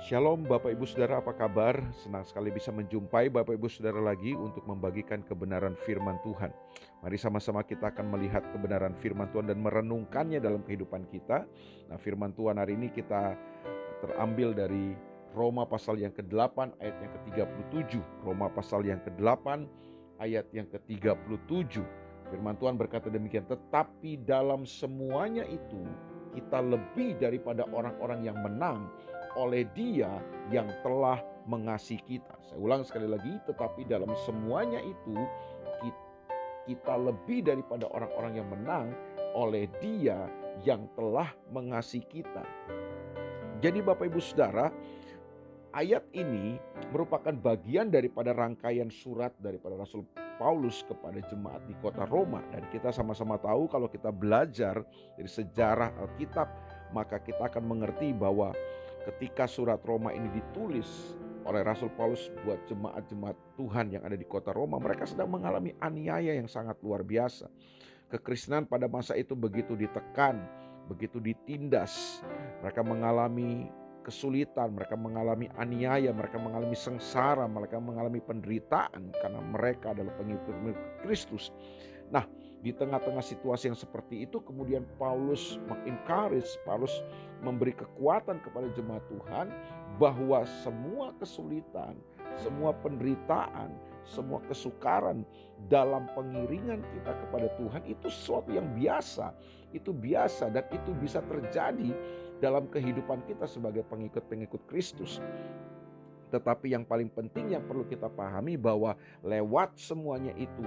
Shalom Bapak Ibu Saudara apa kabar? Senang sekali bisa menjumpai Bapak Ibu Saudara lagi untuk membagikan kebenaran firman Tuhan. Mari sama-sama kita akan melihat kebenaran firman Tuhan dan merenungkannya dalam kehidupan kita. Nah firman Tuhan hari ini kita terambil dari Roma pasal yang ke-8 ayat yang ke-37. Roma pasal yang ke-8 ayat yang ke-37. Firman Tuhan berkata demikian, tetapi dalam semuanya itu kita lebih daripada orang-orang yang menang oleh Dia yang telah mengasihi kita. Saya ulang sekali lagi, tetapi dalam semuanya itu kita lebih daripada orang-orang yang menang oleh Dia yang telah mengasihi kita. Jadi Bapak Ibu Saudara, ayat ini merupakan bagian daripada rangkaian surat daripada Rasul Paulus kepada jemaat di kota Roma dan kita sama-sama tahu kalau kita belajar dari sejarah Alkitab maka kita akan mengerti bahwa ketika surat Roma ini ditulis oleh Rasul Paulus buat jemaat-jemaat Tuhan yang ada di kota Roma, mereka sedang mengalami aniaya yang sangat luar biasa. Kekristenan pada masa itu begitu ditekan, begitu ditindas. Mereka mengalami kesulitan, mereka mengalami aniaya, mereka mengalami sengsara, mereka mengalami penderitaan karena mereka adalah pengikut Kristus. Nah, di tengah-tengah situasi yang seperti itu kemudian Paulus mengencourage, Paulus memberi kekuatan kepada jemaat Tuhan bahwa semua kesulitan, semua penderitaan, semua kesukaran dalam pengiringan kita kepada Tuhan itu sesuatu yang biasa. Itu biasa dan itu bisa terjadi dalam kehidupan kita sebagai pengikut-pengikut Kristus. Tetapi yang paling penting yang perlu kita pahami bahwa lewat semuanya itu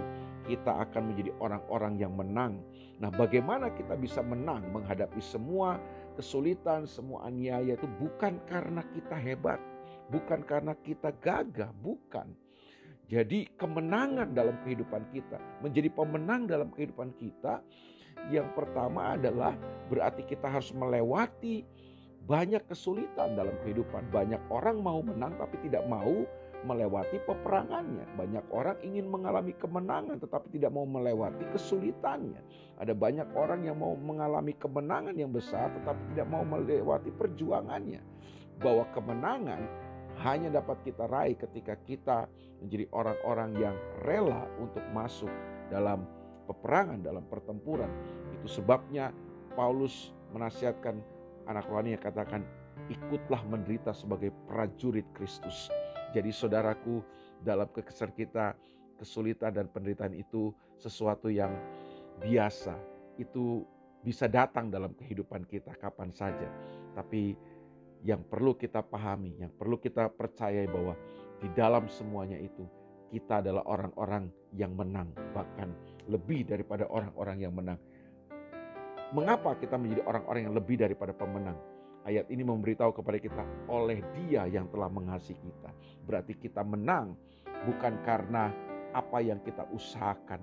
kita akan menjadi orang-orang yang menang. Nah, bagaimana kita bisa menang menghadapi semua kesulitan, semua aniaya itu bukan karena kita hebat, bukan karena kita gagah, bukan. Jadi kemenangan dalam kehidupan kita, menjadi pemenang dalam kehidupan kita, yang pertama adalah berarti kita harus melewati banyak kesulitan dalam kehidupan. Banyak orang mau menang tapi tidak mau melewati peperangannya. Banyak orang ingin mengalami kemenangan tetapi tidak mau melewati kesulitannya. Ada banyak orang yang mau mengalami kemenangan yang besar tetapi tidak mau melewati perjuangannya. Bahwa kemenangan hanya dapat kita raih ketika kita menjadi orang-orang yang rela untuk masuk dalam peperangan, dalam pertempuran. Itu sebabnya Paulus menasihatkan anak rohani yang katakan ikutlah menderita sebagai prajurit Kristus. Jadi saudaraku dalam kekeser kita kesulitan dan penderitaan itu sesuatu yang biasa. Itu bisa datang dalam kehidupan kita kapan saja. Tapi yang perlu kita pahami, yang perlu kita percayai bahwa di dalam semuanya itu kita adalah orang-orang yang menang, bahkan lebih daripada orang-orang yang menang. Mengapa kita menjadi orang-orang yang lebih daripada pemenang? Ayat ini memberitahu kepada kita oleh Dia yang telah mengasihi kita. Berarti kita menang bukan karena apa yang kita usahakan.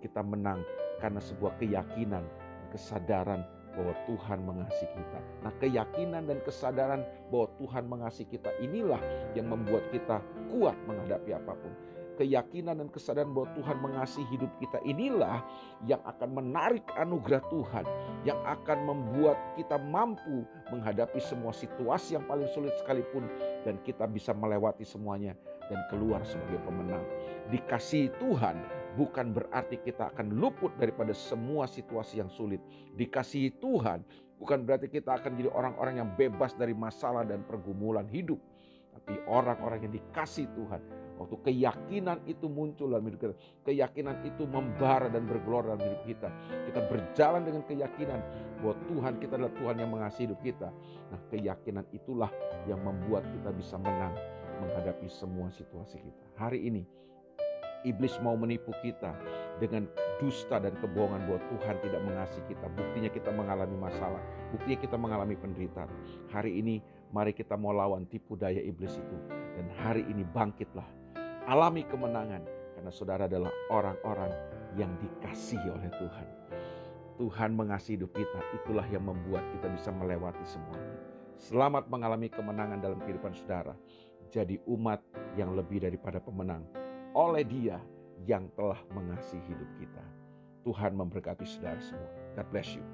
Kita menang karena sebuah keyakinan, kesadaran bahwa Tuhan mengasihi kita. Nah, keyakinan dan kesadaran bahwa Tuhan mengasihi kita inilah yang membuat kita kuat menghadapi apa pun keyakinan dan kesadaran bahwa Tuhan mengasihi hidup kita inilah yang akan menarik anugerah Tuhan, yang akan membuat kita mampu menghadapi semua situasi yang paling sulit sekalipun dan kita bisa melewati semuanya dan keluar sebagai pemenang. Dikasih Tuhan bukan berarti kita akan luput daripada semua situasi yang sulit. Dikasihi Tuhan bukan berarti kita akan jadi orang-orang yang bebas dari masalah dan pergumulan hidup. Tapi orang-orang yang dikasih Tuhan Waktu keyakinan itu muncul dalam hidup kita. Keyakinan itu membara dan bergelora dalam hidup kita. Kita berjalan dengan keyakinan bahwa Tuhan kita adalah Tuhan yang mengasihi hidup kita. Nah keyakinan itulah yang membuat kita bisa menang menghadapi semua situasi kita. Hari ini iblis mau menipu kita dengan dusta dan kebohongan bahwa Tuhan tidak mengasihi kita. Buktinya kita mengalami masalah, buktinya kita mengalami penderitaan. Hari ini mari kita mau lawan tipu daya iblis itu. Dan hari ini bangkitlah alami kemenangan karena saudara adalah orang-orang yang dikasihi oleh Tuhan. Tuhan mengasihi hidup kita, itulah yang membuat kita bisa melewati semuanya. Selamat mengalami kemenangan dalam kehidupan saudara. Jadi umat yang lebih daripada pemenang oleh dia yang telah mengasihi hidup kita. Tuhan memberkati saudara semua. God bless you.